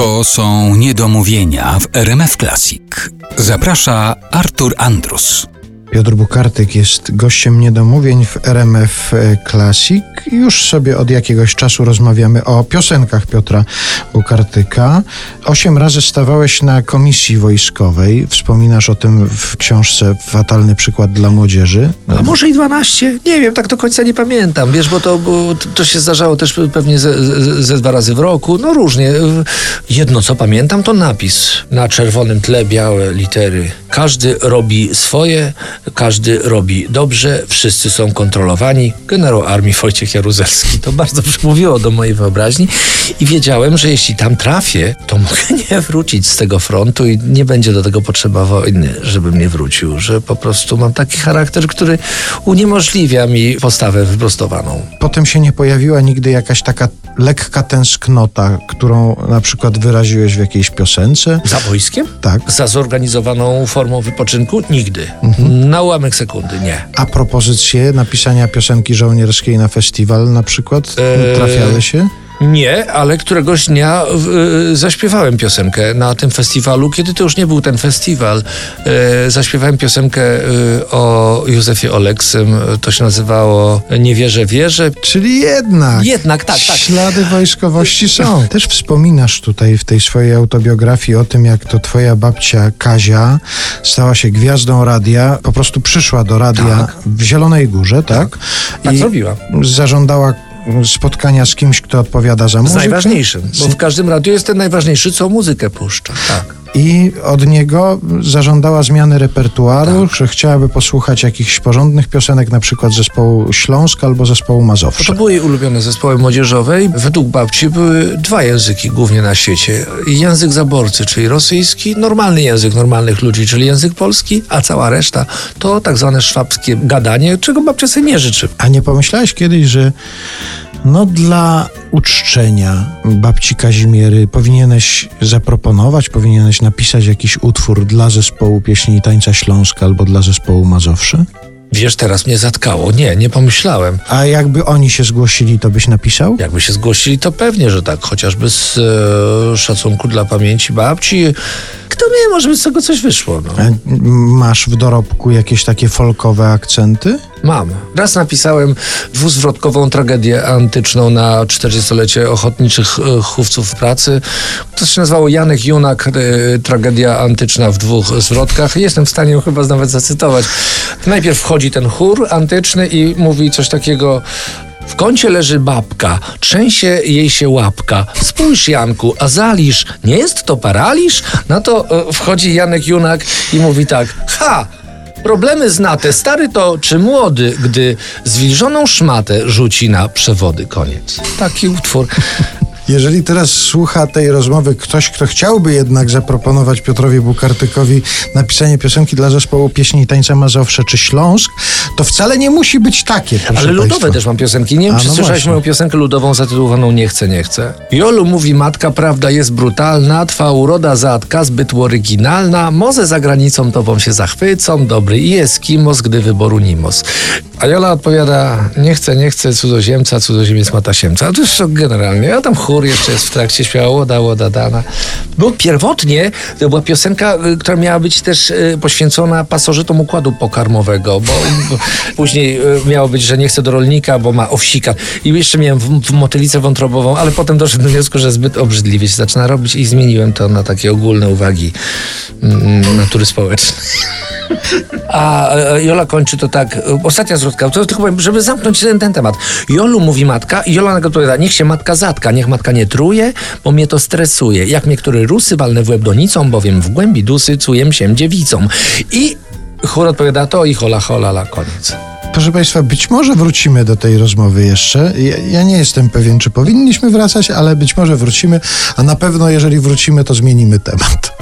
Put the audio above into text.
To są niedomówienia w RMF Classic. Zaprasza Artur Andrus. Piotr Bukartyk jest gościem niedomówień w RMF Classic. Już sobie od jakiegoś czasu rozmawiamy o piosenkach Piotra Bukartyka. Osiem razy stawałeś na komisji wojskowej. Wspominasz o tym w książce Fatalny przykład dla młodzieży. A może i 12? Nie wiem, tak do końca nie pamiętam. Wiesz, bo to, bo to się zdarzało też pewnie ze, ze dwa razy w roku. No różnie. Jedno, co pamiętam, to napis. Na czerwonym tle białe litery. Każdy robi swoje, każdy robi dobrze, wszyscy są kontrolowani. Generał armii Wojciech Jaruzelski. To bardzo przemówiło do mojej wyobraźni i wiedziałem, że jeśli tam trafię, to mogę nie wrócić z tego frontu i nie będzie do tego potrzeba wojny, żebym nie wrócił, że po prostu mam taki charakter, który uniemożliwia mi postawę wyprostowaną. Potem się nie pojawiła nigdy jakaś taka lekka tęsknota, którą na przykład wyraziłeś w jakiejś piosence? Za wojskiem? Tak. Za zorganizowaną formą wypoczynku? Nigdy. Mhm. Na ułamek sekundy, nie. A propozycje napisania piosenki żołnierskiej na festiwal na przykład Eee, trafiały się? Nie, ale któregoś dnia y, zaśpiewałem piosenkę na tym festiwalu, kiedy to już nie był ten festiwal. Y, zaśpiewałem piosenkę y, o Józefie Oleksym. To się nazywało Nie wierzę, wierzę. Czyli jednak. Jednak, tak, tak. Ślady wojskowości są. Też wspominasz tutaj w tej swojej autobiografii o tym, jak to twoja babcia Kazia stała się gwiazdą radia, po prostu przyszła do radia Tak. w Zielonej Górze, tak? Tak zrobiła. zażądała spotkania z kimś, kto odpowiada za Z muzykę. najważniejszym, bo w każdym radiu jest ten najważniejszy, co muzykę puszcza. Tak. I od niego zażądała zmiany repertuaru, Tak. że chciałaby posłuchać jakichś porządnych piosenek, na przykład zespołu Śląsk albo zespołu Mazowsze. to były jej ulubione zespoły młodzieżowe i według babci były dwa języki głównie na świecie. Język zaborcy, czyli rosyjski, normalny język normalnych ludzi, czyli język polski, a cała reszta to tak zwane szwabskie gadanie, czego babcia sobie nie życzy. A nie pomyślałeś kiedyś, że no dla uczczenia babci Kazimiery powinieneś zaproponować, powinieneś napisać jakiś utwór dla zespołu pieśni i tańca Śląska albo dla zespołu Mazowsze? Wiesz, teraz mnie zatkało. Nie, nie pomyślałem. A jakby oni się zgłosili, to byś napisał? Jakby się zgłosili, to pewnie, że tak. Chociażby z e, szacunku dla pamięci babci. Kto wie, może by z tego coś wyszło. No. A masz w dorobku jakieś takie folkowe akcenty? Mam. Raz napisałem dwuzwrotkową tragedię antyczną na 40-lecie ochotniczych e, chówców pracy. To się nazywało Janek Junak, e, tragedia antyczna w dwóch zwrotkach. Jestem w stanie chyba nawet zacytować. Najpierw wchodzi ten chór antyczny i mówi coś takiego... W kącie leży babka, trzęsie jej się łapka. Spójrz, Janku, a zalisz, nie jest to paraliż? Na to e, wchodzi Janek Junak i mówi tak, ha, Problemy znate, stary to czy młody, gdy zwilżoną szmatę rzuci na przewody. Koniec. Taki utwór. Jeżeli teraz słucha tej rozmowy ktoś, kto chciałby jednak zaproponować Piotrowi Bukartykowi napisanie piosenki dla zespołu pieśni i tańca Mazowsze czy Śląsk, to wcale nie musi być takie. Ale ludowe państwa. też mam piosenki. Nie wiem, A, czy no słyszałeś właśnie. moją piosenkę ludową zatytułowaną Nie chcę, nie chcę. Jolu mówi matka, prawda jest brutalna, twa uroda zatka zbyt oryginalna, moze za granicą tobą się zachwycą, dobry i eskimos, gdy wyboru nimos. A Jola odpowiada, nie chcę, nie chcę cudzoziemca, cudzoziemiec ma tasiemca. A to jest generalnie. A tam chór jeszcze jest w trakcie, śpiewa łoda, łoda dana. Bo pierwotnie to była piosenka, y, która miała być też y, poświęcona pasożytom układu pokarmowego, bo, później y, miało być, że nie chcę do rolnika, bo ma owsika. I jeszcze miałem w, w motylicę wątrobową, ale potem doszedłem do wniosku, że zbyt obrzydliwie się zaczyna robić i zmieniłem to na takie ogólne uwagi mm, natury społecznej. A e, Jola kończy to tak, e, ostatnia zwrotka, to tylko powiem, żeby zamknąć ten, ten temat. Jolu mówi matka i Jola na to odpowiada, niech się matka zatka, niech matka nie truje, bo mnie to stresuje. Jak mnie który rusy walne w łeb donicą, bowiem w głębi dusy cujem się dziewicą. I chór odpowiada to i hola hola la koniec. Proszę Państwa, być może wrócimy do tej rozmowy jeszcze. Ja, ja nie jestem pewien, czy powinniśmy wracać, ale być może wrócimy, a na pewno jeżeli wrócimy, to zmienimy temat.